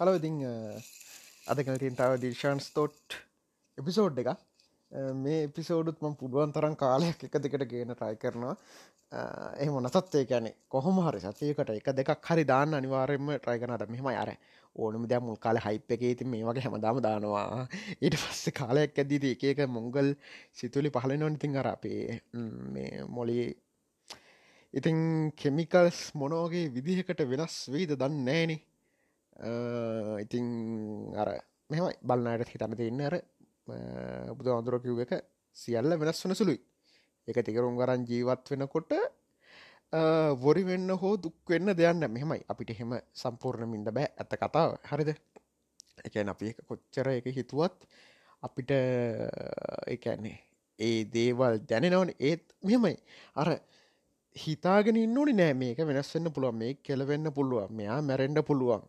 Hello ඉතිං අදකනතින් තව දිර්ශාන්ස් තොට් episode එක මේ එපිසෝඩුත් ම පුඩුවන් තරන් කාලයක් එක දෙකට ගේන ට්‍රයි කරනවා. එහම නසත්ේ කැනෙ කොහොම හරි සතියකට එක දෙකක් හරි දාන්න අනිවාරෙන්ම ට්‍රයිකනට මෙහම අර ඕනම දැ මුල් කාල හයිප් එක ඉතින් මේ වගේ හැමදාම දානවා. ඊට පස්සේ කාලයක් ඇදීද එක එක මොංගල් සිතුලි පහල නොනතින් අර අපේ මේ මොලි ඉතින් කෙමිකල්ස් මොනෝගේ විදිහකට වෙනස් වෙයිද දන්න නෑනි Uh, ඉතිං අර මෙමයි බලන්නයට හිතන්න තින්න අර uh, බුදු අඳුර කිව් එක සියල්ල වෙනස් වන සුළුයි. එක තිකරුම් ගරන් ජීවත් වෙනකොට uh, වොරි වෙන්න හෝ දුක් වෙන්න දෙයන්න මෙහෙමයි. අපිට එහෙම සම්පූර්ණමින්ට බෑ. ඇත කතාව. හරිද? එකන අපි කොච්චර එක හිතුවත් අපිට එකන්නේ ඒ දේවල් දැනෙනවන. ඒත් මෙමයි අර හිතාගෙන ඉන්නනි නෑ. මේක වෙනස්වෙන්න පුළුවන්. මේ කෙලවෙන්න පුළුවන්. මෙයා මැරෙන්ඩ පුළුවන්.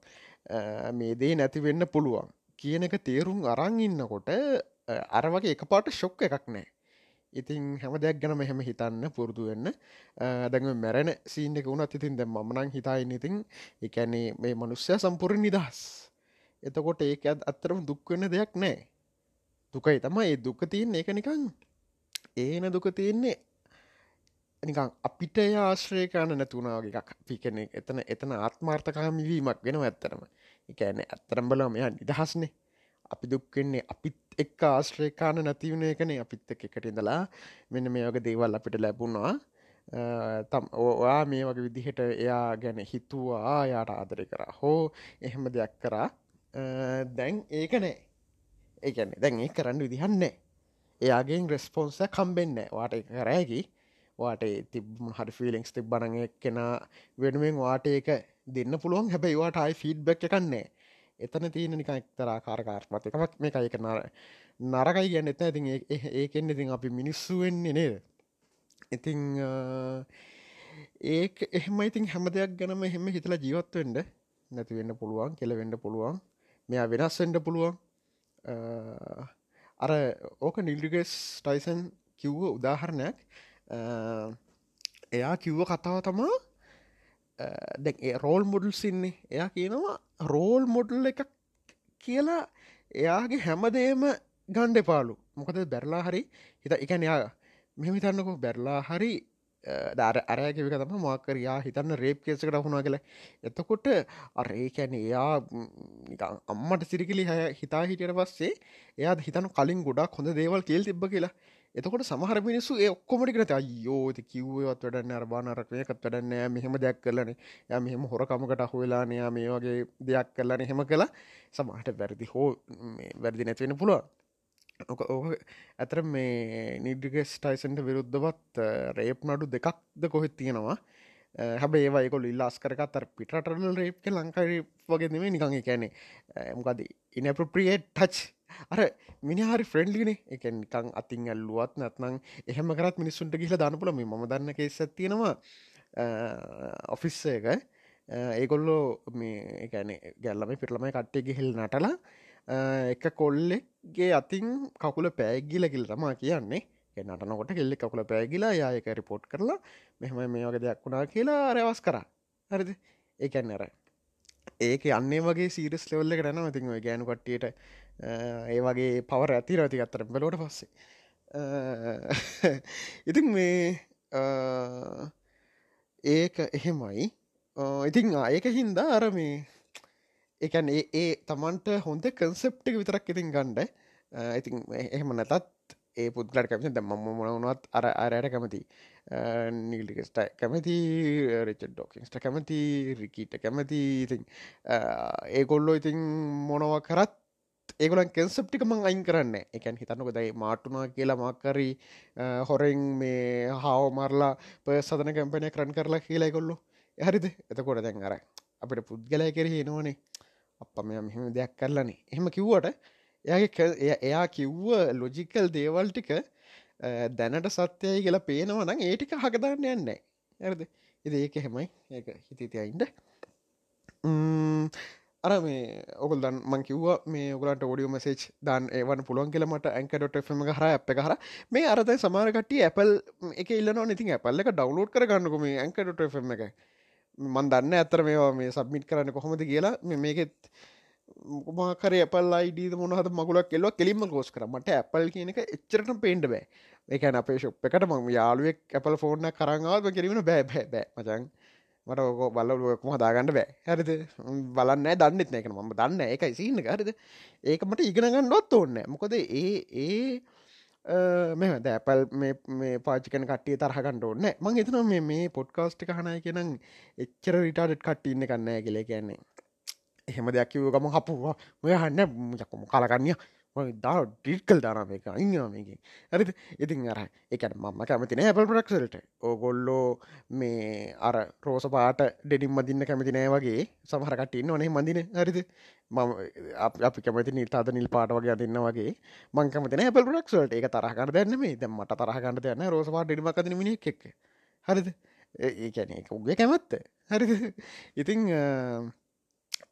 මේ දේ නැති වෙන්න පුළුවන්. කියන එක තේරුම් අරං ඉන්නකොට අර වගේ එක පාට ශොක්ක එකක් නෑ ඉතින් හැම දෙයක් ගැන මෙහෙම හිතන්න පුරුදු වෙන්න. දැඟ මැරෙන සීන් එක වුණත් ඉතින් දැ මනං හිතායින්න ඉතින් එකැනේ මේ මනුස්්‍යය සම්පුරණ නිදහස්. එතකොට ඒක අත්තරම දුක්වෙන්න දෙයක් නෑ දුකයි තම ඒ දුක තියන්න. එක නිකං ඒන දුක තියෙන්නේ නිකං අපිට ආශ්‍රය කාන නැතුනාගේ එකක්. පිකනෙ එතන එතන ආත්මාර්ථකාමිවීමක් වෙන ඇත්තරම එකන ඇත්තරම් බලම මෙයා නිදහස්නේ. අපි දුක්වෙන්නේ අපිත් එක් ආශ්‍රයකාන නැතිවුණ එකනේ. අපිත් එක් එකට ඉඳලා මෙන්න මේ වගේ දේවල් අපිට ලැබුණා. තම් ඕයා මේ වගේ විදිහට එයා ගැන හිතුවා යාට ආදරය කරා. හෝ එහෙම දෙයක් කරා. දැන් ඒක නෑ. ඒකැන්නේ දැන් ඒ කරන්න විදිහන්නේ එයාගේ රෙස්පොන්ස කම්බෙන්න වාට එක කරෑකි වාට තිබ හරි ෆිලිංස් තිබ්බනග කෙන වෙනුවෙන් වාට ඒක දෙන්න පුළුවන්. හැබැයි වාට අයි ෆීඩ්බැක් එකන්නේ එතන තියෙන නික එක්තරා කාරකාර්මත් එකමක් මේ අයක නර නරකයි කියන්න එත ඉතින් ඒකෙන් ඉතින් අපි මිනිස්සු වෙන්නේ නේද? ඉතිං ඒක එහෙම ඉතින් හැම දෙයක් ගැනම එහෙම හිතලා ජීවත්වෙන්ඩ නැති වෙන්න පුළුවන් කෙලවෙන්න පුළුවන්. මෙයා වෙනස්වෙන්ඩ පුළුවන්. අර ඕක නිල්ඩිගෙස් ටයිසන් කිව්ව උදාහරණයක්. එයා කිව්ව කතාව තමා දැ රෝල් මුඩල් සින්නේ එයා කියනවා රෝල් මොඩල් එක කියලා එයාගේ හැමදේම ගණ්ඩ පාලු මොකද බැරලා හරි හිත එකන යා මෙම හිතන්නකෝ බැරලා හරි දර අරයකිවික තම මාකරයා හිතන්න රේප් කේසකට හුණා කළ එතකොට අරේකැන එයා අම්මට සිරිකිලි හැ හිතා හිටියට පස්සේ එයා හිතන කලින් ගොඩක් හොඳ දේවල් කියල් තිබ්බ කියලා. එතකොට සමහර මිනිස්සු ඒ ඔක්කොමටි කරත අයෝ කිව්වත් වැඩන්න අර බානරක්යකත් වැඩන්න මෙහෙම දෙයක් කරලන ය මෙහෙම හොරකමකට අහුවෙලානයා මේ වගේ දෙයක් කරලන හෙම කලා සමහට වැරදි හෝ වැරදි නැතිවෙන පුළුව ඕක ඕක ඇතර මේ නිඩිගෙස් ටයිසන්ට විරුද්ධවත් රේප් නඩු දෙකක්ද කොහෙත් තියෙනවා. හැබ ඒවයිකොල් ඉල්ලාස් කරකත්තර පිටරටල් රේප්ක ලංකාර වගේ නෙමේ නිකඟ කැනෙ මොකද ඉනප්‍රියේට් ටච් අර මිනිහරි ෆ්‍රෙන්ඩ්ලිනේ එක නිකං අතින් ඇල්ලුවත් නැත්නං එහෙම කරත් මිනිස්සුන්ට කියල දානපුල මේ ම දන්න කෙස් ඇතියෙනවා ඔෆිස්ස එක ඒගොල්ලෝ මේ එකන ගැල්ලම පිටලමයි කට්ටේ ගිහිල් නටලා එක කොල්ලෙක්ගේ අතින් කකුල පෑගිලකිල් තමා කියන්නේ නටනකොට කෙල්ලෙ කකුල පෑගිලා යායක රිපෝට් කරලා මෙහම මේ වගේ දෙයක් වුණා කියලා අරවස් කර. හරිද? ඒකැන්න අර ඒක අන්නේ වගේ සීරස් ලෙවල්ල කරන ඉතින් ඔය ගෑනු කට්ටියට ඒ වගේ පවර ඇති රති අත්තර බලෝට පස්සේ. ඉතින් මේ ඒක එහෙමයි. ඉතිං ඒක හින්දා අර මේ එකන් ඒ ඒ තමන්ට හොඳ කන්සෙප්ටික විතරක් ඉතින් ගණ්ඩ ඉතින් එහෙම නැතත් ඒ පුද්ලට කැමති දැ මම මොනවනත් අර අරයට කැමති. නීලිකස්ට කැමති රච ඩොකින්ස්ට කැමති රිකීට කැමති. ඉතින් ඒගොල්ලෝ ඉතින් මොනව කරත් ඒගොලන් කෙන්සප්ටික මං අයින් කරන්න එකන් හිතන්නක දයි මාටුනා කියලා මක්කරී හොරෙන් මේ හාව මරලා ප සදන කැම්පනය කරන් කරලා කියලා කොල්ලු හරිද? එතකොට දැන් අර අපිට පුද්ගලය කෙරෙහි නොනේ අප මෙ මෙහෙම දෙයක් කරලනේ. එහෙම කිව්වට එයාගේ එයා කිව්ව ලොජිකල් දේවල් ටික දැනට සත්‍යයයි කියලා පේනවනම් ඒටික හකදන්න යන්න ඇරද ඉද ඒක හෙමයි ඒක හිතිතියයින්ට අර මේ ඔගල් දන් මං කිව්ව මේ ඔගලන්ට ෝඩියෝ මසේච් දන් ඒවන පුළුවන් කියලමට ඇන්කට.ම හර අප කහර මේ අරතයි සමාරකට ඇපල් එක ඉල්ලන ඉතින් ඇපල්ල එක ඩවලෝඩ් කරගන්නකොම ඇන්කට.ම එක. මන් දන්න ඇතර මේවා මේ සබ්මිට් කරන්න කොහොමද කියලා. මේකෙත් මාකර ඇපල් අයිඩ මොනහද මගුලක් කෙල්ව කෙලින්ම ගෝස් කරමට ඇපල් කියන එක එච්චරට පේන්ඩ බෑ. ඒකැන අපේ ශප් එකට මං යාලුවෙක් ඇපල් ෆෝර්න කරංගාව කිරීම බෑ බෑ බෑ. මචන් මට ඕක බලලුවක්ම හදාගන්න බෑ. හැරිද? බලන්න දන්නෙත් නෑක ම දන්න එකයි සින්න හරිද? ඒක මට ඉගෙනගන්නොත් ඔන්න මොකද ඒ ඒ මෙ දැපල් මේ පාචිකන කටේ තරහකට ඔන්න මං එතන මේ මේ පොඩ්කාස්ටි හනය කියෙන එච්චර රිටාඩට් කට්ටඉන්න කන්නෑ කියල. කියන්නේ එහෙම දෙයක් කිව ගම හපුවා ඔය හන්න යක්කොම කලකන්නය දා ඩිට්කල් දානම එක ඉන්නමකින් ඇරි ඉතින් අර එකට මම කැමතින ඇපල් ප්‍රක්සල්ට ඕගොල්ලෝ මේ අර රෝස පාට ඩෙඩිම් මදින්න කැමති නෑ වගේ සමහරකට ඉන්න ඕනේ මදින හරිද? මම අපි කැමති නිල් අද නිල් පාට වගේ අදන්න වගේ මංකමතින ඇපල් ප්‍රක්සල්ට එක තරහකට දැන්නම දැ මට තරහකට යන්න රෝස පාට ඩිමකද මිනි එක් හරිද? ඒකැන එක උගේ කැමත්ත. හරිද? ඉතිං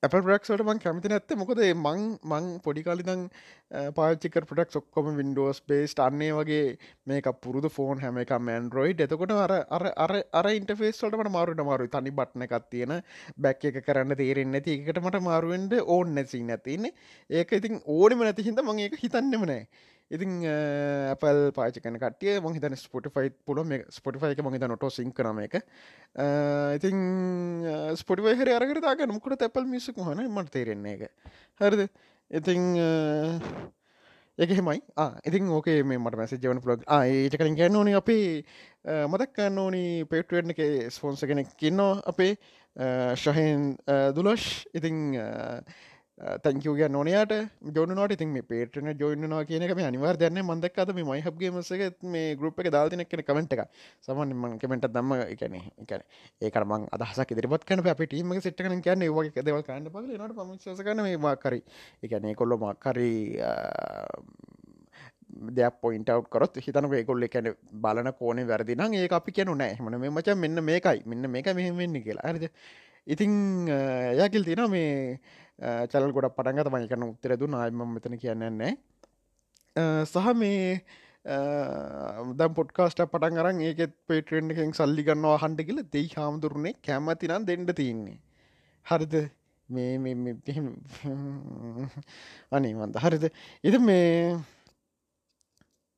Apple ප්‍රක්ට මං කැමති නැත්ත. මොකද මං මං පොඩිකාලිදං පාචික ප්‍රටක් ඔක්කොම වින්ඩෝස් බේස්ට අන්නේ වගේ මේක පුරුදු ෆෝන් හැම එක මන්ඩරෝයිඩ් එතකොට අර අර අර අර ඉන්ටෆේස්වලට මාරුට මාරු තනි බට්න එකක් තියෙන බැක් එක කරන්න තේරෙන් නැති එකට මට මාරුවෙන්ට ඕන්න නැසි නැතින්නේ ඒක ඉතින් ඕනිම නැති හිද මං ඒක හිතන්නෙම නෑ ඉතින් ඇපල් පාචකන කටිය මං හිතන ස්පොටිෆයි පුල මේ ස්පොටිෆයි එක මහිත නොටෝ සිං කරම එක ඉතින් ස්පොටිවයි හර අරගරතාග මුකට ඇපල් මිසක හන මට තේරෙන්නේ එක හරිද? ඉතිං ඒකෙමයි ඉතින් ඕකේ මේ මට මැස ජවන පලොග් ඒටකරින් ගැන්න ඕනි අපේ මදක් කන්න ඕනි පේටුවෙන් එක ස්පොන්ස කෙනෙක් කින්නවා අපේ ශහෙන් දුලොෂ් ඉතිං තැංකවගේ නොනයට ජොනට ඉතින් මේ පේටන ජොයින්නවා කියනක මේ අනිවාර් දන්න මන්දක්කද මේ මයිහබ්ගේ මසක මේ ගරුප් එක දාතින කෙන කමෙන්ට් එක සමන් මං කමෙන්ට දම්ම. එකන එකන ඒකරම අදහසක් ඉදිරිපත් කන අප ටීම සිට්කන කියන්න. වගේ දෙවල් කන්න පල නට පමසකන මේ මාකරි එකන කොල්ලො මක්කරී දෙයක් පොයින්ටව් කරොත් හිතන ඒකොල්ල කැන බලන කෝන වැරදින ඒ අපි කියනු නෑ. හමන මේ මච. මෙන්න මේකයි. මෙන්න මේක මෙහෙමවෙන්නේ කියලා. ඇරද ඉතිං යකිල් තින මේ චැල් ගොඩ පටන්ගත මයි කරන උත්තරදු නායම මෙතන කියන්නන්නේ සහ මේ දම් පොඩ්කාස්ට පටන් අරන් ඒකෙත් පේටරෙන්ඩ එකෙන් සල්ලි ගන්නවා හන්ඩ කියල දෙයි හාමුදුරනේ කැමතිනම් දෙන්නට තියන්නේ. හරිද? මේ අනේ මන්ද. හරිද? ඉද මේ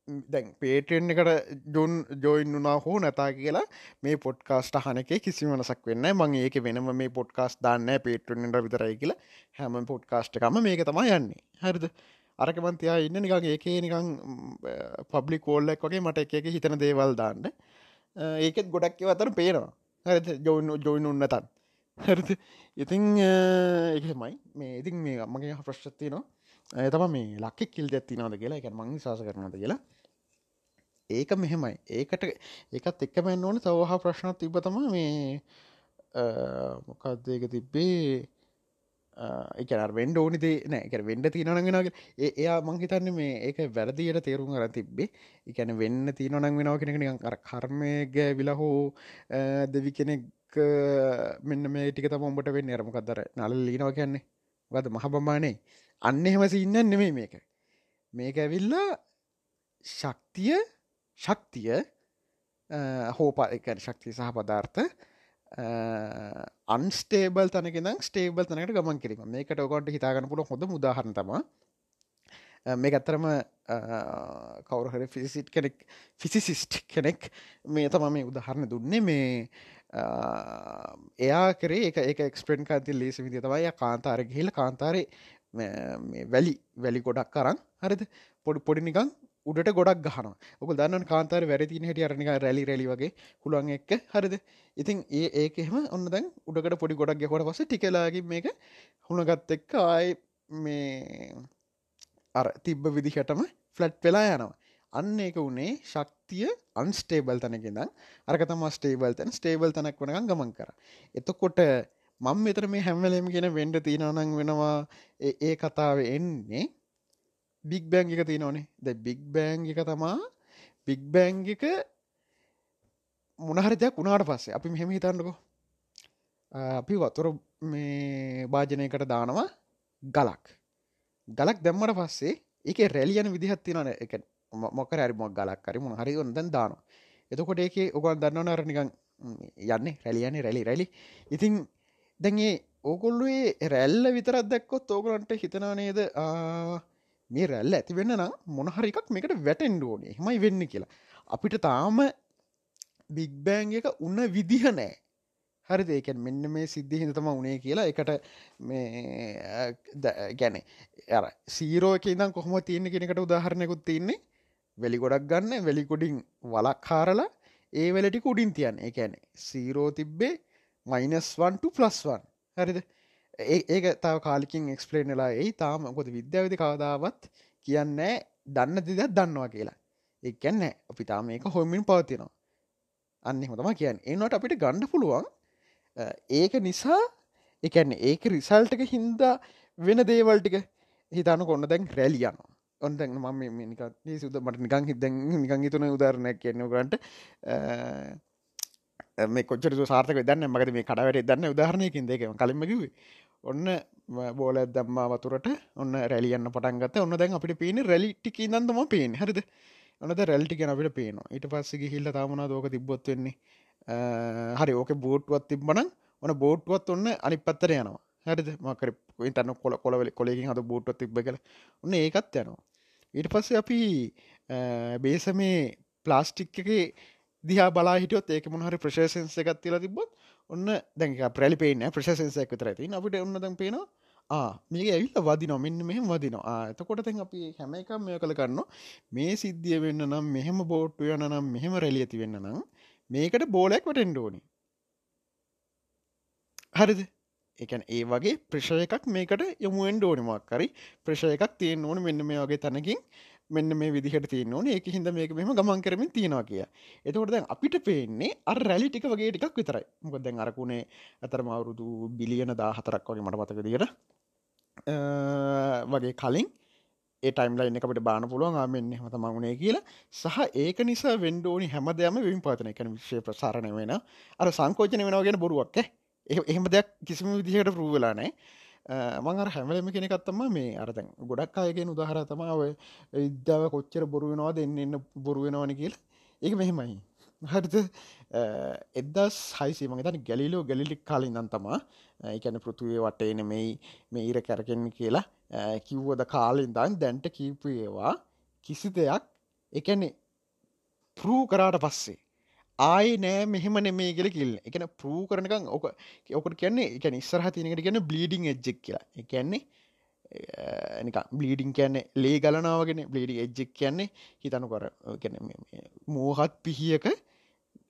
දැන් පේටෙන් එකට ජොන් ජොයින් වනා හෝ නැතා කියලා මේ පොඩ්කාස්ට හනක කිසි වනසක් වෙන්න මං ඒක වෙනම මේ පොඩ්කාස් දාන්න පේටෙන්ට විතරයි කියලා. හැම පොඩ්කාස්ටකම මේක තම යන්නේ. හරිද? අරකමන්තියා ඉන්න නිකන් ඒකේ නිකං පබ්ලි කෝල්ලක් වගේ මට එක එක හිතන දේවල් දාන්න. ඒකෙත් ගොඩක් අතර පේනවා. හරි ජොයින් ජොයින් උන්නතන් හරිද? ඉතිං එකමයි මේ ඉතින් මේ අම්මගේ ප්‍රශ්තිනවා තම මේ ලක්කෙක් කිල් ඇත්තිනවද කියලා. එක මං ශාස කරනද කියලා. ඒක මෙහෙමයි. ඒකට ඒකත් එක්කමැන්න ඕන. සවහා ප්‍රශ්නත් තිබතම මේ මොකක්දක තිබ්බේ? එකර වෙන්ඩ ඕනිදේ නෑ. වෙන්ඩ තියනනගෙනගේ එයා මංහිතන්න මේ ඒක වැරදියට තේරුම් අර තිබ්බේ. එකැන වෙන්න තියනනං වෙනව කෙනෙක අර කර්මයග විලහෝ දෙවි කෙනෙක් මෙන්න මේ ටික තම ඔඹට වෙන්න. අරමකක්දර නල ලීනව කියන්නේ. වද මහ බමානේ අන්න එහෙමසි ඉන්න නෙමේ මේක. මේක ඇවිල්ලා ශක්තිය ශක්තිය හෝපා එක ශක්තිය සහ පදාර්ථ අන්ස්ටේබල් තනකෙන ස්ටේබල් තනකට ගමන් කිරීම. මේකට ඔකොට හිතාගන්න පුළ හොඳ මුදාහරන තම මේ ඇත්තරම කවරහර ෆිසිට් කෙනෙක් ෆිසිසිස්ට් කෙනෙක් මේ තම මේ උදාහරණ දුන්නේ. මේ එයා කරේ එක එක එක්ස්පෙන්න් කති ලේස විදි තමයි කාන්තාර ගහිල කාන්තාරය වැලි වැලි ගොඩක් කරන්න හරිද? පොඩි පොඩිනිකං උඩට ගොඩක් ගහන ඔක දන්න කාන්තර වැරදින හට අරනික රැලි රැලි වගේ හුළුවන් එක්ක. හරිද? ඉතින් ඒ ඒකෙම ඔන්න දැන් උඩකට පොඩි ගොඩක් ගෙකොට පස ටිකලාගේ මේක හුණගත් එක්ක ආය මේ අර තිබ්බ විදිහටම ෆ්ලට් වෙලා යනවා. අන්න ඒක වනේ ශක්තිය අන්ස්ටේබල් තැනකිදම් අරක තම ස්ටේබල් තැන. ස්ටේබල් තැනක් වනග ගමන් කර. එතකොට මං මෙතර මේ හැම්වලම් ගෙන වෙන්ඩ තිීනනං වෙනවා. ඒ කතාව එන්නේ බික් බෑංග එක තියනවනේ. ද බික් බෑංග එක තමා බික් බෑංග එක මොනහරදයක් වුණාට පස්සේ අපි මෙහෙම හිතන්නකෝ. අපි වතුර මේ භාජනයකට දානවා ගලක්. ගලක් දැම්මට පස්සේ එක රැලියන විදිහත් තිනන එක මොක රැරිමක් ගලක් කරි මොන හරි ඔොන්දැන් දානවා. එතකොට ඒක ඔගන් දන්නවන අරනිකන් යන්නේ රැලියන්නේ රැලි රැලි. ඉතින් දැන්ගේ ඕකොල්ලුවේ රැල්ල විතරත් දැක්කොත් ඕගලන්ට හිතනා නේද? මේ රැල්ල ඇති වෙන්න නම් මොනහරිකක් මේකට වැටෙන්ඩ ඕනේ. හෙමයි වෙන්න කියලා. අපිට තාම බිග්බෑන් එක උන්න විදිහ නෑ හරි දේකැන් මෙන්න මේ සිද්ධ හිතම උනේ කියලා එකට මේ ගැන ඇර සීරෝක ඉදම් කොහොම තියන්න කෙනෙකට උදාහරණයකුත් තියන්නේ. වෙලි ගොඩක් ගන්න වෙලිකොඩින් වලක් කාරලා ඒ වෙලටි කුඩින් තියන් එකැන සීරෝ තිබ්බේ මයිනස්වන්ට ප්ලස්වන් හරිද? ඒක තව කාලිකින් එක්ස්පලේන්ලා ඒ තාම කොද විද්‍යාවිදි කවදාවත් කියන්නෑ දන්න දිදත් දන්නවා කියලා. එකන්න අපි තාම ඒක හොමින් පවතිනවා. අන්න හොතම කියන්න. එනට අපිට ගණ්ඩ පුළුවන් ඒක නිසා එකන්න ඒක රිසල්ටක හින්දා වෙන දේවල්ටික හිතනු කොන්න දැන් රැලියනවා ඔොන්දැන් මම නික සුද මට නිකං හිදැන් නිකං හිතුන උදාරණයක් කියන්නකරට මේ කොච්චර සාර්ථක දන්න මගද මේ කඩවට දන්න උදාහරණයකින් දෙක කලින්මකිව ඔන්න බෝල දම්ම වතුරට. ඔන්න රැලියන්න පටන්ගත ඔන්න දැන් අපිට පේන රැලිටිකි දන්දම පේන හරිද? ඔනද රැල්ටික අපිට පේනවා. ඊට පස්සෙ හිල්ල තාමනා දෝක තිබොත්වෙන්නේ හරි. ඕක බෝට්ුවත් තිබ්බන ඕන බෝට්ුවත් ඔන්න අනි පත්තර යනවා. හරිද? මකර තන්න කොල කොලවල කොලකින් හද බෝට්ුවත් තිබ කල ඔන්න ඒකත් යනවා. ඊට පස්සේ අපි බේස මේ ප්ලාස්ටික් එක දිහා බලා හිටියොත් ඒක මොහරි ප්‍රශේෂන්ස එකත් තිලා තිබොත් ඔන්න දැක ප්‍රලි පේන ප්‍රශේෂන්සයක් විතර ඇති අපිට ඔන්න දැන් පේනවා මේක ඇවිල්ල වදින මෙන්න මෙහෙම වදිනවා. ඇතකොට තැන් අපි හැම එක මෙය කළ කරන්න මේ සිද්ධිය වෙන්න නම් මෙහෙම බෝට්ටු යන නම් මෙහෙම රැලි ඇති වෙන්න නම් මේකට බෝලයක් වටෙන්ඩෝනි හරිද? එකන් ඒ වගේ ප්‍රශය එකක් මේකට යමුුවෙන් ඩෝනිමක් කරි ප්‍රශය එකක් තියෙන් ඕන මෙන්න මේ වගේ තැනකින්. මෙන්න මේ විදිහට තියන ඕන. එක හිද මේක මෙම ගමන් කරමින් තියෙනවා කිය එතකොට දැන් අපිට පේන්නේ අර රැලි ටික වගේ ටිකක් විතරයි. මොකද දැන් අරකුණේ අතරම අවුරුදු බිලියන දා හතරක් වගේ මට මතක දිට වගේ කලින් ඒ ටයිම්ලයින් එකට බාන පුළුවන්. ආමෙන්න්න හම මගුණේ කියලා. සහ ඒක නිසා වෙන්ඩෝනි හැම දෙයම විම් පාතන එකන විශ්ෂය ප්‍රසාරණය වෙන අර සංකෝචන වෙනගෙන බොරුවක් එහෙම දෙයක් කිසිම විදිහට පරුවලානෑ මං අර හැමලම කෙනෙකත්තම මේ අරතැන් ගොඩක් අයගෙන උදාහර තමාව ඉද්දාව කොච්චර බොරුවෙනවා දෙන්න එන්න බොරුවෙනවාන කියල. ඒක මෙහෙමයි. හරිත එදස් හයිසේ මගතන ගැලිලෝ ගැලිලි කාලින් නම් තමා. එකැන පෘතුවේ වටේන මෙයි මේ ඊර කැරකෙන් කියලා. කිව්වද කාලින් දන් දැන්ට කීපු ඒවා කිසි දෙයක් එකැනෙ පරූ කරාට පස්සේ ආය නෑ මෙහෙම නෙමේ කියල කිල් එකන පරූ කරනකං ඕක ඔකට කියන්නේ එක ඉස්සරහ තිනකට කියන්න බ්ලීඩිං එජ්ජෙක් කියලා. එකන්නේ නික බ්ලීඩිං කියන්නේ ලේ ගලනාවගෙන බ්ලීඩි එජ්ජෙක් කියන්නේ හිතනු කර මෝහත් පිහියක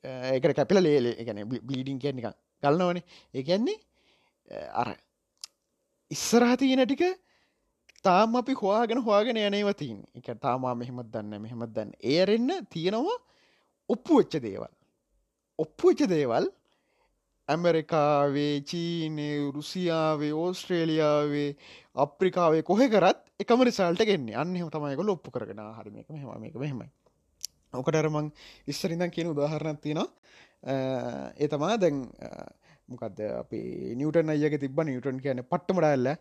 ඒකට කැපිල ලේලේ එකන බ්ලීඩිං කියන්නක ගලනවනේ ඒකන්නේ අර ඉස්සරහ තියෙන ටික තාම අපි හවාගෙන හවාගෙන යනවතින් එක තාමා මෙහෙමත් දන්න මෙහෙමත් දන්න ඒරෙන්න්න තියෙනවා ඔප්පු වෙච්ච දේවල්. ඔප්පුච්ච දේවල් ඇමරිකාවේ චීනය රුසියාවේ ඕස්ට්‍රේලියාවේ අප්‍රිකාවේ කොහෙ කරත් එකම රිසල්ට ගෙන්නේ අන්නෙම තමයික ලොප්පු කරගෙන. හරිම එක මෙහම මේක මෙහෙමයි. ඕකටරමං ඉස්සරිදන් කියන උදාහරණක් තියෙනවා. ඒ තමා දැන් මොකක්ද අපි නිියටන් අයක තිබ නිියටන් කියන පට්ටමඩල්ල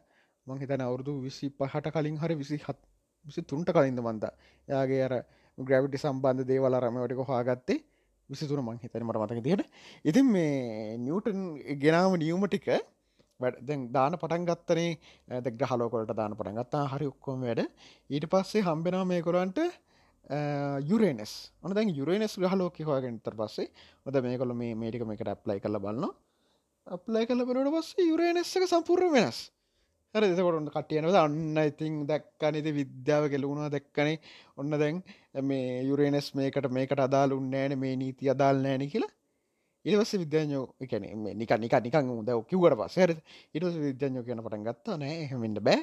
මං හිතන අවුරදු විසි පහට කලින් හරි විසි හත් විසි තුන්ට කලින්ද මන්ද යාගේ අර ග්‍රවිටි සම්බන්ධ දේවල රමයටක හාගත්තේ විසිතුර මං හිතන මට මතක තියට ඉතින් මේ නිියවටන් ගෙනාව නියම ටික දැන් දාන පටන් ගත්තනේ. දැක් හලෝකොට දාන පටන් ගත්තා හරි ඔක්කොම වැඩ. ඊට පස්සේ හම්බෙනවා මේ කොරන්ට යුරේනස්. ඔන දැන් යුරේනස් ගහලෝක හොයගෙනතර පස්සේ. ඔද මේකොල මේ මේටික මේකට ඇප්ලයි කල බලන්න අප්ලයි කල බනට පස්සේ යුරේනස්සක සම්පූර් වෙනස්. හර දෙකොට කටියනද අන්න ඉතින් දැක්කනති විද්‍යාව කෙලුණවා දැක්කනේ. ඔන්න දැන් මේ යුරේනස් මේකට මේකට අදාල් උන්නෑන මේ නීති අදාල් නෑන කියලා. ඉවස විද්‍යාඥෝ එකන නික නික නිකං ද කිවට පස්සර ඉටස විද්‍යාඥෝ කියන පටන් ගත්තා නෑ එහෙමට බෑ.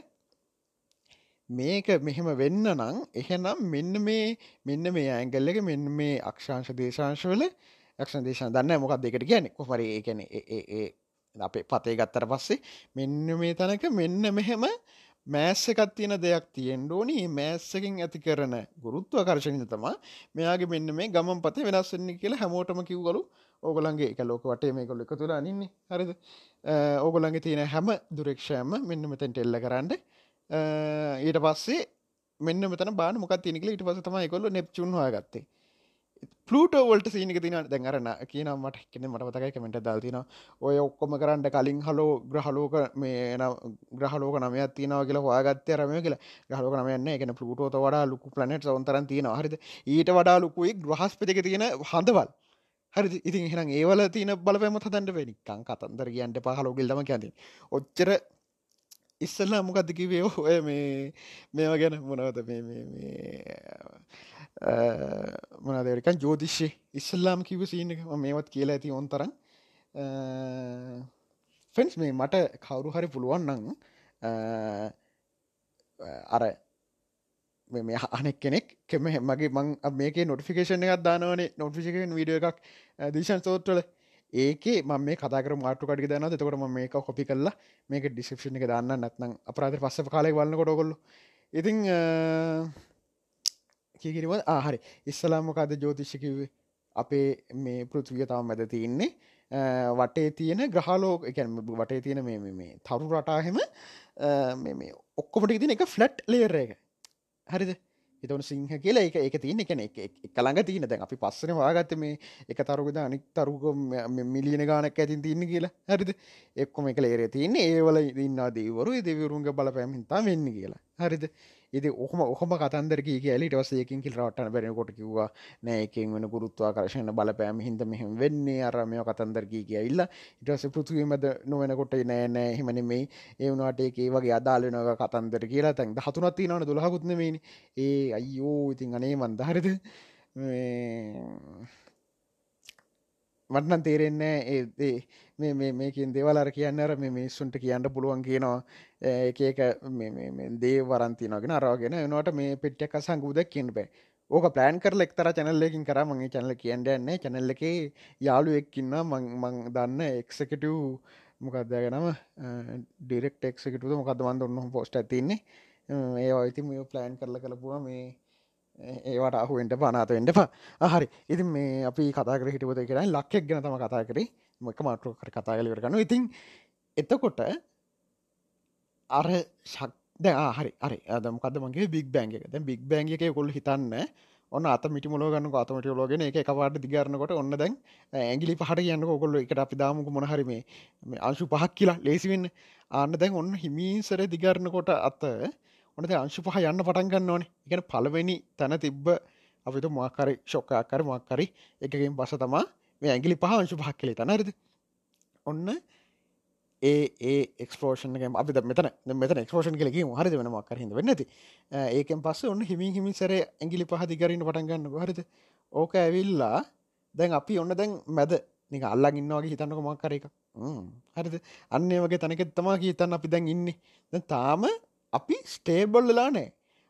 මේක මෙහෙම වෙන්න නං එහෙනම් මෙන්න මේ මෙන්න මේ ඇංගල්ල එක මෙන්න මේ අක්ෂාංශ දේශංශවල යක්ෂ දේශන දන්න මොකක් දෙකට කියන කොහර ඒකැන ඒ අපේ පතේ ගත්තර පස්සේ මෙන්න මේ තැනක මෙන්න මෙහෙම මෑස්සකත් තියෙන දෙයක් තියෙන් ඕනි. මෑස්සකින් ඇති කරන ගුරුත්ව කර්ශණය තමා මෙයාගේ මෙන්න මේ ගමන් පතේ වෙනස්සන්නේ කියලා හැමෝටම කිව්ගලු ඕගොලන්ගේ එක ලෝක වටේ මේ කොල්ල එක තුළ අනින්නේ. හරිද? ඕගොලන්ගේ තියෙන හැම දුරක්ෂයම මෙන්න මෙතැන් ටෙල්ල කරන්න ඊට පස්සේ මෙන්න මෙතන බාන මොකක් තිනිකල ඊට පස තම කොල්ල නෙප්චුන් හොයගත්තේ. පලටෝවල්ට සීනික තින දැඟරන්න කියන මට කෙන මට පතකයි කමෙන්ට දල්තින ඔය ඔක්කොම කරන්න කලින් හලෝ ග්‍රහලෝක මේ ග්‍රහලෝක නමයක් තියනව කියලා හොයාගත්තය රමය කියලා. ගහලෝක නමයන්න එකන පලුටෝත වඩා ලුකු ප්ලනට් සවන්තරන් තියෙන හරිද? ඊට වඩා ලුකුයි ග්‍රහස්පතික තියෙන හඳවල්. හරි ඉතින් එහෙනම් ඒවල තියන බලපෑම හදන්ට වෙනිකං කතන්දර කියන්ට පහලෝගිල්දම කියති ඔච්චර ඉස්සල්ලා මොකක්ද කිවේ ඔය මේ මේවා ගැන මොනවද? මේ මොනදරිකන් ජෝතිශ්‍ය ඉස්සල්ලාම් කිව සීන එක. මේවත් කියලා ඇති ඔොන් තරන් ෆෙන්ස් මේ මට කවුරු හරි පුළුවන්නන් අර මේ අනෙක් කෙනෙක් කෙම මගේ මං මේක නොටිෆිකේෂන එකක් දානවනේ. නොටිෆිකේන් විඩිය එකක් දිශන් සෝත්වල. ඒකේ ම මේ කතර මාට කඩි දන්න තකොට ම මේක කොපි කරලා මේක ඩිස්ක්ෂණ එක දන්න නැත්නම් අපරාධ පස්ස කාලෙක් වන්න කොටකොල්ල ඉතිං කිකිරව ආහරි ඉස්සලාමකද ජෝතිශ්‍යකිවේ අපේ මේ පෘතිවිය තම මැද තියන්නේ. වටේ තියෙන ග්‍රහලෝක එක වටේ තියෙන මේ මේ තරු රටාහෙම ඔක්කොමට තින එක ෆලට් ලේර එක. හරිද? එතවන සිංහ කියලා එක එක තියන එකන එකළඟ තියන. දැන් අපි පස්සන වාගත්ත මේ එක තරුගද අනික් තරුක මිලියන ගානක් ඇතින් තියන්න කියලා. හරිද? එක්කොම එක ලේර තියන්නේ. ඒවල ඉන්න දේවරු දෙවරුන්ග බලපෑමින්තා වෙන්න කියලා. හරිද? ඉති ඔහම ඔහම කතන්දර කියලට වසයකින් කිල් රටන බැරෙනකොට කිව්වා නෑකින් වෙන ගුරුත්වා කරශන බලපෑම හිද මෙහම වෙන්නේ. අරමය කතන්දරකී කියඉල්ල ඉටස පෘතුවීමද නොවෙනකොට නෑ නෑ හිමන මේ ඒවුණට ඒ වගේ අදාලනක කතන්දර කියලා තැන් හතුනත්ති නන දුලහකුත්නමේ ඒ අයියෝ ඉතින් අනේ මන්දහරිද මටනන් තේරෙන්නේ ඒ මේකින් දේවලර කියන්න අර මේ මිස්සුන්ට කියන්න පුළුවන් කියනවා. එක එක දේ වරන්තිනගෙන අරගෙන නට මේ පෙට්ටක් සංගූද කියන්න බෑ. ඕක පලෑන් කර එක්තර චැනල්ලකින් කර මගේ චැනල කියන්න යන්නේ චැනල්ල එක යාලු එක්කින්න මං දන්න එක්සකටව් මොකක්දගෙනම ඩිරෙක්ට එක්සකටද මොකද වන්ද ඔන්න පෝස්ට ඇතින්නේ ඒ අයිති මේ ප්ලෑන් කරල කලපුවා මේ ඒවට අහුවෙන්ට පනාතවෙන්ට පා හරි. ඉති මේ අපි කතාකර හිටපත කරයි ලක්කෙක් ගැන තම කතා කරේ. මොක මාටු කර කතා කලවර ගන්න ඉතින් එතකොට අර ශක්ද හරි අරි අදමකද මගේ බික් බැංග එක. බික් බැංග එක කොල් හිතන්න ඔන්න අත මිටි මොලගන්න අතමට ලෝගෙන එක එකවාට දිගරන්නකොට ඔන්න දැන් ඇගිලි පහට කියන්න කොල්ල එකට අපි දාමුක මොනහරිම අංශු පහක් කියලා ලේසිවෙන්න අන්න දැන් ඔන්න හිමීසර දිගරන්නකොට අත ඔනද අංශු පහ යන්න පටන්ගන්න ඕනේ. එකන පලවෙනි තැන තිබ්බ අපිට මක්කරි ශොක්කාකර මක්කරි එකකින් පස තමා මේ ඇගිලි පහ අංශු පහක් කලේ තනරද ඔන්න ඒ ඒ එක්ස්පෝෂන් අපි මෙතන මෙත එක්ස්පෝෂන් කලෙකි හරි වෙන මක්කර හිද වෙන්නති ඒකෙන් පස්ස ඔන්න හිමි හිමි සර ඇගිලි පහදි කරන්න පටන්ගන්න හරිද? ඕක ඇවිල්ලා දැන් අපි ඔන්න දැන් මැද නික අල්ලා ඉන්නවාගේ හිතන්නක මක්කර එක හරිද? අන්නේ වගේ තනකෙත් තමා හිතන්න අපි දැන් ඉන්න. තාම අපි ස්ටේබල්ලලා නෑ.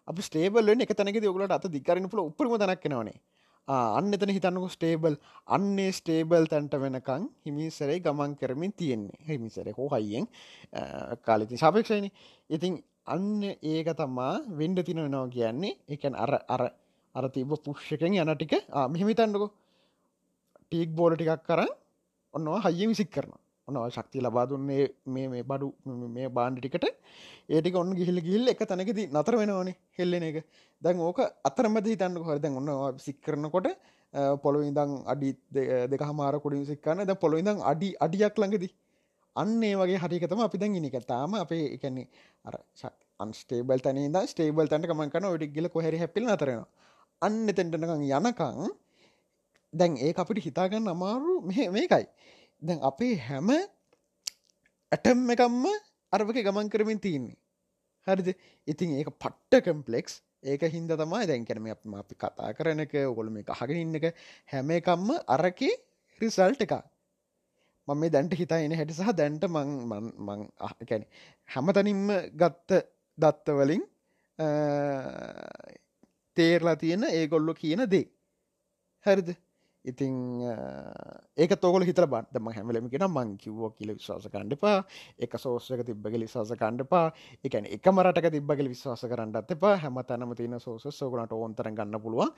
අපි ස්ටේබල් එක තැනක ඔගලට අත දිකරන්න පුල උපරම තැනක්ෙනවනේ අන්න එතන හිතන්නක ස්ටේබල් අන්නේ ස්ටේබල් තැන්ට වෙනකං හිමිසරේ ගමන් කරමින් තියෙන්නේ. හිමිසර හෝ හයියෙන් කාලිති සාපේක්ෂයන. ඉතින් අන්න ඒක තමා වෙන්ඩ තින වෙනවා කියන්නේ එකන් අර අර අර තිබ පුෂ්කෙන් යන ටික. මෙහිමිතන්නකෝ ටීක් බෝල ටිකක් කරන්න ඔන්නවා හයිය විසික් කරනවා. ඔන්න ශක්ති ලබා දුන්නේ මේ මේ බඩු මේ බාණ්ඩ ටිකට. ඒටික ඔන්න ගිහිල්ල ගිල්ල එක තැනකති නතර වෙනවනේ හෙල්ලෙන එක. දැන් ඕක අතරමද හිතන්න හොර. දැන් ඔන්න සික්කරනකොට පොළොවිදං අඩි දෙක හමාරකොඩින් සික්කන්න ද පොළොවිදං අඩි අඩියක් ළඟදී. අන්න ඒ වගේ හටිකතම අපි දැන් ඉනික තාම අපේ එකන්නේ අර අන්ස්ටේබල් තන ද ස්ටේබල් තැන කමන් කන ඔඩි ගල කොහැරි හැපිල් අතරෙනවා අන්න තෙන්ටනකං යනකං දැන් ඒ අපිට හිතාගන්න අමාරු මේකයි. දැන් අපේ හැම ඇටම් එකම්ම අරවක ගමන් කරමින් තියන්නේ. හරිද? ඉතින් ඒක පට්ට කම්පලෙක්ස් ඒක හින්ද තමයි දැන්කරම අපි කතා කරන එක ඔකොළ මේ අහගෙන ඉන්න එක. හැම එකම්ම අරකේ රිසල්ට් එකක්. මම මේ දැන්ට හිතා එන හැටි සහ දැන්ට මං මං අහකැන හැමතනින්ම ගත්ත දත්තවලින් තේරලා තියෙන ඒගොල්ලො කියන දේ. හරිද? ඉතිං ඒක තෝගල හිතර බටම හැමලම කියෙන මං කිව්ව කියල විශවාස කණ්ඩපා එක සෝසක තිබ්බගල විශවාස කණ්ඩපා එකන එක මරටක තිබ්බගල විශවාස කරන්නත් එපා. හැම තැනම තියන සෝස සෝගනට ඕන්තර ගන්න පුළුවන්.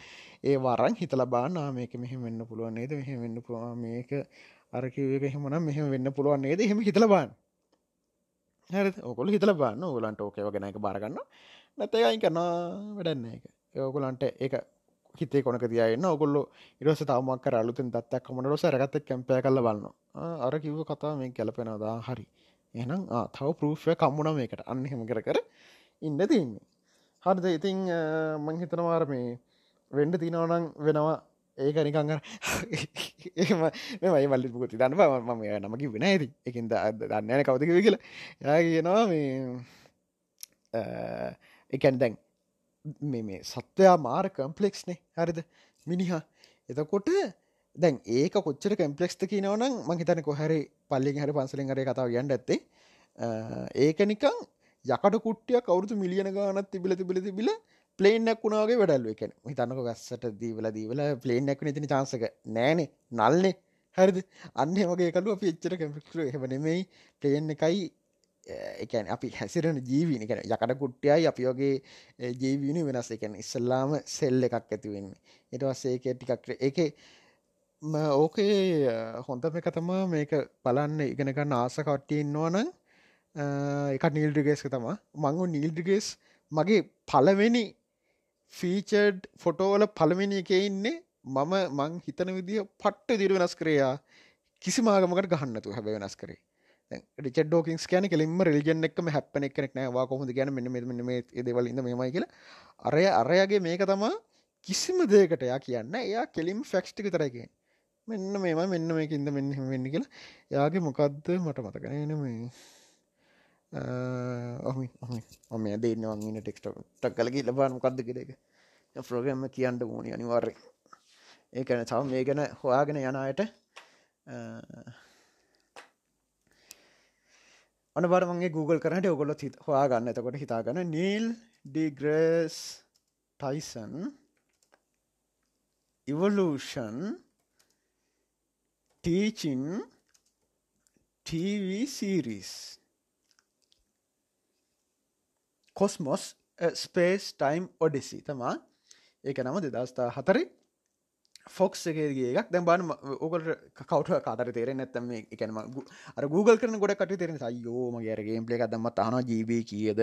ඒ වාරන් හිතල බානා මේක මෙහෙම වෙන්න පුළුවන් නේද? මෙහෙම වෙන්න පුළුවන්. මේක අරකිවක හෙමනම් මෙහෙම වෙන්න පුළුවන් නේද? හෙම හිතලබාන් හරි ඔකොල හිතල බන්න. ඕගලන්ට ඕකව ගෙනක බාරගන්න නැතයයි කරනා වැඩන්න එක ඒෝගලන්ට ඒක හිතේ කොනක තියන්න ඔගොල්ල ඉරස තවමක් අලුතෙන් දත්තක් කමට රොස රගත කැම්පය කල්ල බලන්න අර කිව්ව කතා මේ කැලපෙනදා හරි. එනම් තව පරූෆය කම්මුණ මේකට. අන්න හෙම කර කර ඉන්න තින්නේ. හරිද? ඉතිං මංහිතනවාර මේ වෙන්ඩ තිනවනං වෙනවා. ඒක නිකං ඒම මෙමයි මල්ලි පුකති දන්න මම නමකි වෙන ඇති එකින්ද දන්නන කවතික කියලා. යා කියනවා මේ එකැන් දැන් මේ සත්වයා මාර කම්පලෙක්ස්නේ හරිද? මිනිහා. එතකොට දැන් ඒක කොච්චර කම්පලෙක්ස්ත කියනවනම් මහිතන කොහැරි පල්ලි හරි පන්සලින් හරේ කතාව ගන්න ඇත්තේ. ඒක නිකං යකට කුට්ටිය කවුරුතු මිලියන ගානත් තිබිල තිබිල තිබිල පලේනක් වුණාගේ වැඩල්ුව එකන හිතන්නක ගස්සට දීවල දීවල පලේනක් නතින චාන්සක නෑනේ. නල්නේ. හරිද? අන්න වගේ කලු අපි එච්චර කැමික්ටර හෙමනෙමයි පලේන් එකයි එකන අපි හැසිරෙන ජීවීන කැන යකට කුට්ටයයි අපි වගේ ජීවීනු වෙනස්. එකන ඉස්සල්ලාම සෙල් එකක් ඇතිවෙන්නේ එටවස්සේ එක ටිකක් එක ඕකේ හොඳම එක තමා මේක බලන්න ඉගෙනගන්න ආස කට්ටියන්නවන එක නිල්ඩිගේස්ක තමා මංගු නිල්ඩිගේස් මගේ පලවෙනි ෆීචඩ් ෆොටෝවල පළමිනි එක ඉන්නේ මම මං හිතන විදිහ පට්ට දිර වෙනස් කරයා කිසි මාගමකට ගහන්නතු හැබ වෙනස් කරේ. රිචඩෝකින් කියන කෙලින්ම රලිජන් එක්ම හැපන එකනෙක් නෑවා කොහොද ගැන මෙන්න මෙ මේ දේවලන්න මෙමයි කියලා. අරය අරයගේ මේක තමා කිසිම දේකට යා කියන්න. එයා කෙලිම් ෆැක්ස්ටික තරයකින් මෙන්න මේම මෙන්න මේකින්ද මෙන්න වෙන්න කියලා. යාගේ මොකක්ද මට මතකනන මේ ඔහමි ඔම දෙන්න වන්න ටෙක්ට ටක් කලකි ලබාන මොකක්ද කෙරෙක ප්‍රෝග්‍රම්ම කියන්න ඕනි අනිවාර්ය ඒකන තව මේ ගැන හොයාගෙන යනයට අනබරමගේ Google කරට ඔගොල හොයා ගන්න එතකොට හිතාගන්න. Neil deGrasse Tyson evolution teaching TV series Cosmos spacetime Odyssey තමා ඒක නම දෙදස්ථා හතරි ෆොක්ස් එකගේ එකක්. දැ බාන ඕකට කවට කාතර තේර නැත්තම එකනම අර Google කරන ගොඩ කට තෙරෙන සයෝම ගේරගේ පලේ දම තහන ජීබ කියද?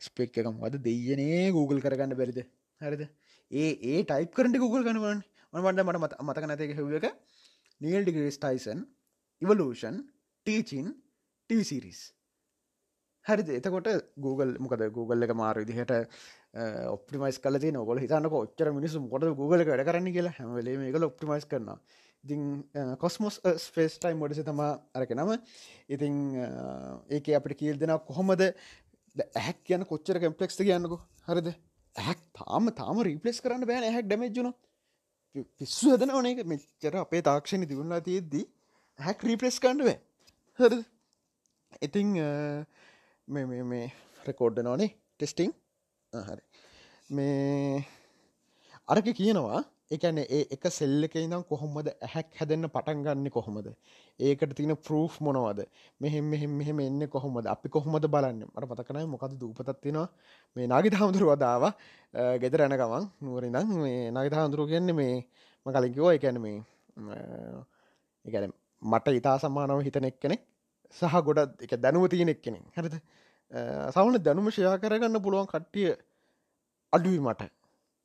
ස්පෙක් එකම් වද දෙයනේ Google කරගන්න බැරිද? හරිද? ඒ ඒ ටයිප් කරට Google කනවන් ඔනවන්ඩ මට මත මතක නැතක හෙව එක. නිල්ඩිගස් Tyson evolution teaching T Series හරිද? එතකොට Google මොකද Google එක මාර විදිහට ඔප්ටිමයිස් කල ති නොගොල හිතන්නක ඔච්චර මිනිසු කොට Google වැඩ කරන්න කියලා. හැමලේ මේකල ඔප්ටිමයිස් කරන ඉතින් කොස්මොස් ස්පේස් ටයිම් ොඩස තම අරක නම. ඉතිං eh, ඒක අපිට කියල් දෙෙන කොහොමද? ඇහැක් කියන කොච්චර කම්පලෙක්ස් කියන්නකු? හරිද? ඇහැක් තාම තාම රීපලෙස් කරන්න බෑන ඇහැක් ඩමජුණ පිස්සු හදන ඕනේ මෙච්චර අපේ තාක්ෂණ දිවුණලා තියෙද්දී හැක් රීපලෙස් කණ්ඩුව හරි ඉතිං eh, මේ මේ රෙකෝඩ්ඩ නොනේ ටෙස්ටිං හරි මේ අරක කියනවා එකන ඒ එක සෙල්ල එක ඉනම් කොහොමද ඇහැක් හැදන්න පටන් ගන්න කොහොමද? ඒකට තින ප්‍රූෆ් මොනවද? මෙහෙම මෙහෙම මෙහෙම එන්න කොහොමද? අපි කොහොමද බලන්න? මට පතකනයි මොකද දූපතත්තිනවා මේ නාගිත හාමුදුරුව දාව ගෙදර ඇන ගමන්. නුවරිනම් මේ නගිත හාමුදුරුව කියන්නේ මේ මකලින්කිවෝ එකැන මේ එකන මට ඉතා සම්මානව හිතන එක්කෙනෙක් සහ ගොඩත් එක දැනුව තියෙන එක්කෙනෙ හරිද? සවන දැනුම ෂයා කරගන්න පුළුවන් කට්ටිය අඩුවි මට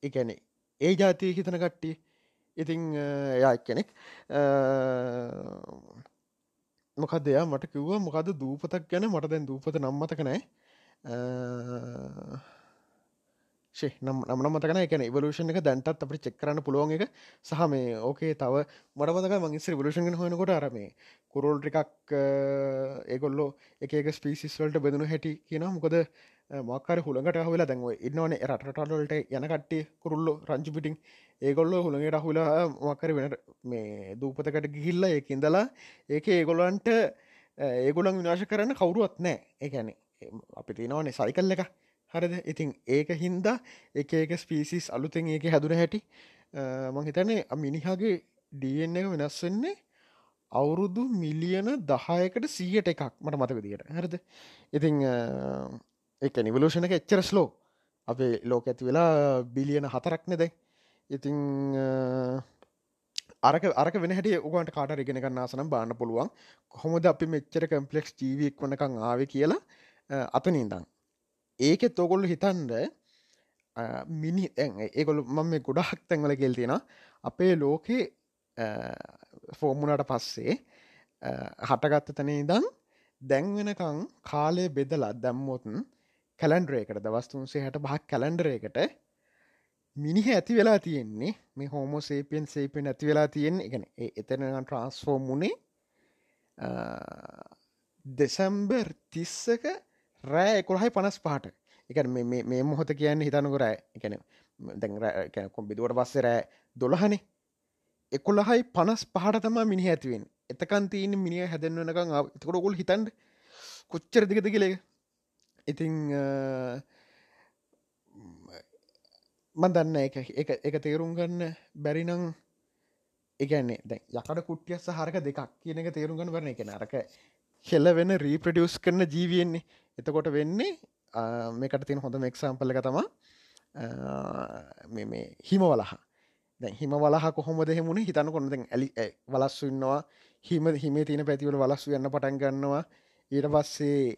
එකැනෙ ඒ ජාතිය හිතන කට්ටිය. ඉතිං එයා එක්කෙනෙක් මොකක් දෙයා මට කිව්ව? මොකද දූපතක් ගැන? මට දැන් දූපත නම්මතක නෑ නම් නම මතකන එක ඉවලූෂන් එක දැන්ටත් අපි චෙක්කරන්න පුළුවන් එක. සහ මේ ඕකේ තව මටමතක මංස්්‍ර වලෂන් හොනකොට අරමේ කුරෝල් ටිකක් ඒගොල්ලෝ එක ස්පිසිස් වලට බෙදනු හැටි කියන මොකද මක්කර හුළඟට හවෙලා දැන්ව ඉන්නවන රටටල්ලට යන කට්ටේ කුරුල්ලො රංචි පිටිං ඒගොල්ල හුළඟට හුලා මක්කර වෙන මේ දූපතකට ගිහිල්ල ඒක ඉඳලා ඒක ඒගොල්ලන්ට ඒගොලන් විනාශ කරන්න කවුරුවත් නෑ ඒැනේ අපි තිනවනේ සයිකල් එක හරිද? ඉතින් ඒක හින්දා එක ඒක ස්පීසිස් අලුතෙන් ඒක හැදුන හැටි මං හිතන්නේ මිනිහාගේ ඩන් එක වෙනස් වෙන්නේ අවුරුදු මිලියන දහයකට සීයට එකක් මට මතක දිට හරිද? ඉතිං එක නිවලූෂණ එක එච්චර ස්ලෝ අපේ ලෝක ඇති වෙලා බිලියන හතරක්නෙ දැයි ඉතිං අරක අරක වෙන හැට ඔගන්ට කාට රගෙන ගන්නාසනම් බාන්න පුළුවන්. කොහොමද අපි මෙච්චර කම්පලෙක්ස් ජීවීක් වනකං ආව කියලා අතනින්දන් ඒකෙත් ඔගොල්ලු හිතන්ද මිනි ඒගොලු මම මේ ගොඩක් තැන්වල ගෙල්තිෙන අපේ ලෝකේ ෆෝර්මුණට පස්සේ හටගත්ත තැන ඉදන් දැන්වෙනකං කාලය බෙදලා දැම්මොතුන් කැලන්ඩරේකට දවස්තුන්සේ හට බහක් කැලන්ඩරේකට මිනිහ ඇති වෙලා තියෙන්නේ. මේ හෝමෝ සේපෙන් සේපෙන් ඇති වෙලා තියෙන් එකන එතන ට්‍රන්ස්ෆෝර්ම් මුණේ දෙසම්බර් තිස්සක රෑ එකොළහයි පනස් පාට එක මේ මොහොත කියන්න හිතනකු රෑ. එකන දැ කොම්බිදුවට පස්සේ රෑ දොළහනේ. එකොළහයි පනස් පහට තම මිනි ඇතිවෙන් එතකන්තිීන මිනිිය හැදෙන්වනකං එතකොටගොල් හිතන්ට කොච්චර දිගත කියලේ ඉතිං මදන්න එක එක තේරුම් ගන්න බැරිනං එකන්නේ දැ යකට කුට්ටියස් හරක දෙකක් කියන එක තේරුම් ගන්න වරන එක නරක හෙල්ල වෙන රීප්‍රඩියස් කරන ජීවියෙන්නේ එතකොට වෙන්නේ මේකට තින් හොඳ මෙක්සම්පල එක තමා මේ හිම වලහා දැ හිම වලහ කොහොම දෙහෙමුණ හිතන කොන්න දැන් ඇලි වලස්සු ඉන්නවා. හිම හිම තින පැතිවල වලස්සු යන්න පටන් ගන්නවා. ඊට පස්සේ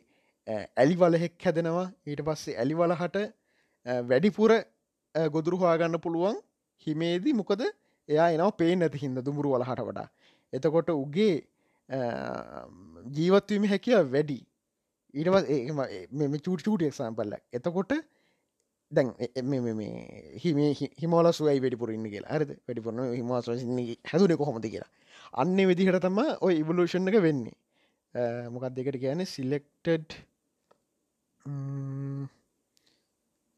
ඇලි වලහෙක් හැදෙනවා. ඊට පස්සේ ඇලි වලහට වැඩිපුර ගොදුරු හවාගන්න පුළුවන් හිමේදී මොකද? එයා එනව පේ නැති හිද දුමුරු වලහට වඩා. එතකොට උගේ ජීවත්වීම හැකිය වැඩි. ඊටවත් මෙ චූට චූට එක්සම්පල්ල එතකොට දැන් හිම හිමල සුවයි වැඩිපුරන්න කියලා. අරද වැඩිපුරන හිමවාස හැදුන කොහොමති කියලා. අන්න විදිහට තම ඔය ඉවලූෂණ එක වෙන්නේ. මොකක් දෙකට කියන සිලෙක්ටඩ්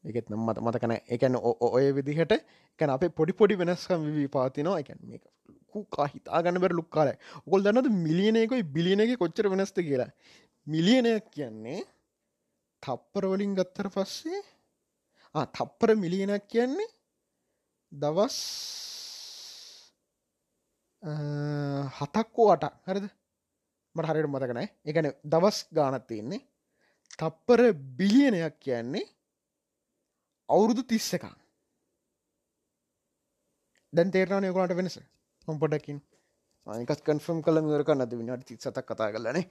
එකත් නම් මත මතකන එකන ඔය විදිහට කැන අපේ පොඩි පොඩි වෙනස්කම් වී පාතිනවා එකැන් මේක හිතා ගන්න බැර ලුක්කාල ඔකොල් දන්නද මිලියනයකොයි බිලියන එක කොච්චර වෙනස්ත කියලා? මිලියනයක් කියන්නේ තප්පරවලින් ගත්තර පස්සේ? තප්පර මිලියනක් කියන්නේ දවස් හතක්කෝ අට හරිද? මට හරියට මතකනෑ එකන දවස් ගානත් තියෙන්නේ. තප්පර බිලියනයක් කියන්නේ අවුරුදු තිස්ස එකක් දැන් තේරණය කොලට වෙනස? හොම්පොඩකින් අනිකත් කන්ෆම් කළ මවරක නද විනාට ති සතක් කතා කරලනේ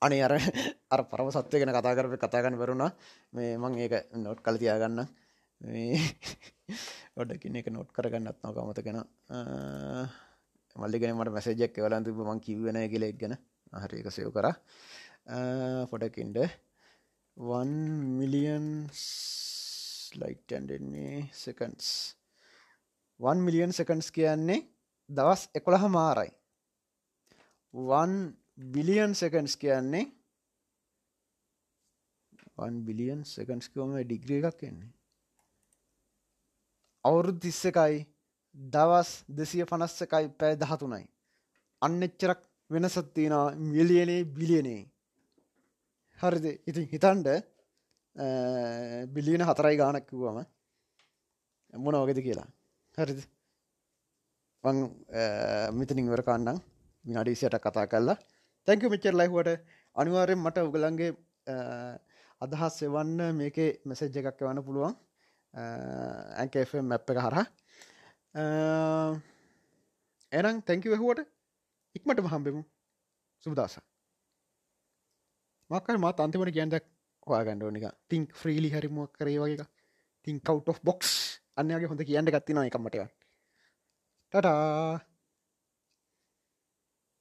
අනේ අර අර පරම සත්වය ගෙන කතා කරප කතාගන්න වරුණා මේ මං ඒක නොට් කල තියාගන්න. ඔඩකින් එක නොට් කරගන්නත් නොකමතගෙන මල්ලිගෙන මට මැසේජක් වලන්තු මං කිව්වෙන කියලෙක් ගැන. හරි එක සයෝ කර. පොඩකින්ඩ 1 මිලියන් ලයිට්ටන්ඩෙන්නේ සකන්ස් 1 මිලියන් සකන්ස් කියන්නේ දවස් එකොළහ මාරයි 1 බිලියන් සකන්ස් කියන්නේ 1 බිලියන් සකන්ස් කෝම ඩිග්‍රිය එකක් කියන්නේ අවුරුදු තිස්සකයි දවස් දෙසිය පනස්සකයි පැය දහතුනයි. අන්න එච්චරක් වෙනසත් තියෙනවා මිලියනේ බිලියනේ. හරිද? ඉතින් හිතන්ඩ බිලියන හතරයි ගානක් කිව්වම මොන වගෙද කියලා. හරිද? මිතනින් වර කාන්නම් විනාඩීසියට කතා කල්ලා තැංක මෙච්චර ලයිහුවට අනිවාරයෙන් මට උගලන්ගේ අදහස් එවන්න මේකේ මෙසෙජ්ජ එකක් වන්න පුළුවන්. ඇන්කF මැප් එක හරහා. එනම් තැංකි වැහුවට ඉක්මට හම්බෙමු. සුබදස මක්කර මත් අන්තිමට කියන්දක් හවාගන්නඩෝනික තිංක් ෆ්‍රීලි හරිමුවක් කරේ වගේ තිං කව් of බොක්ස් අන්නගේ හොඳ කියන්න ගත්තින එකමටව ටටා!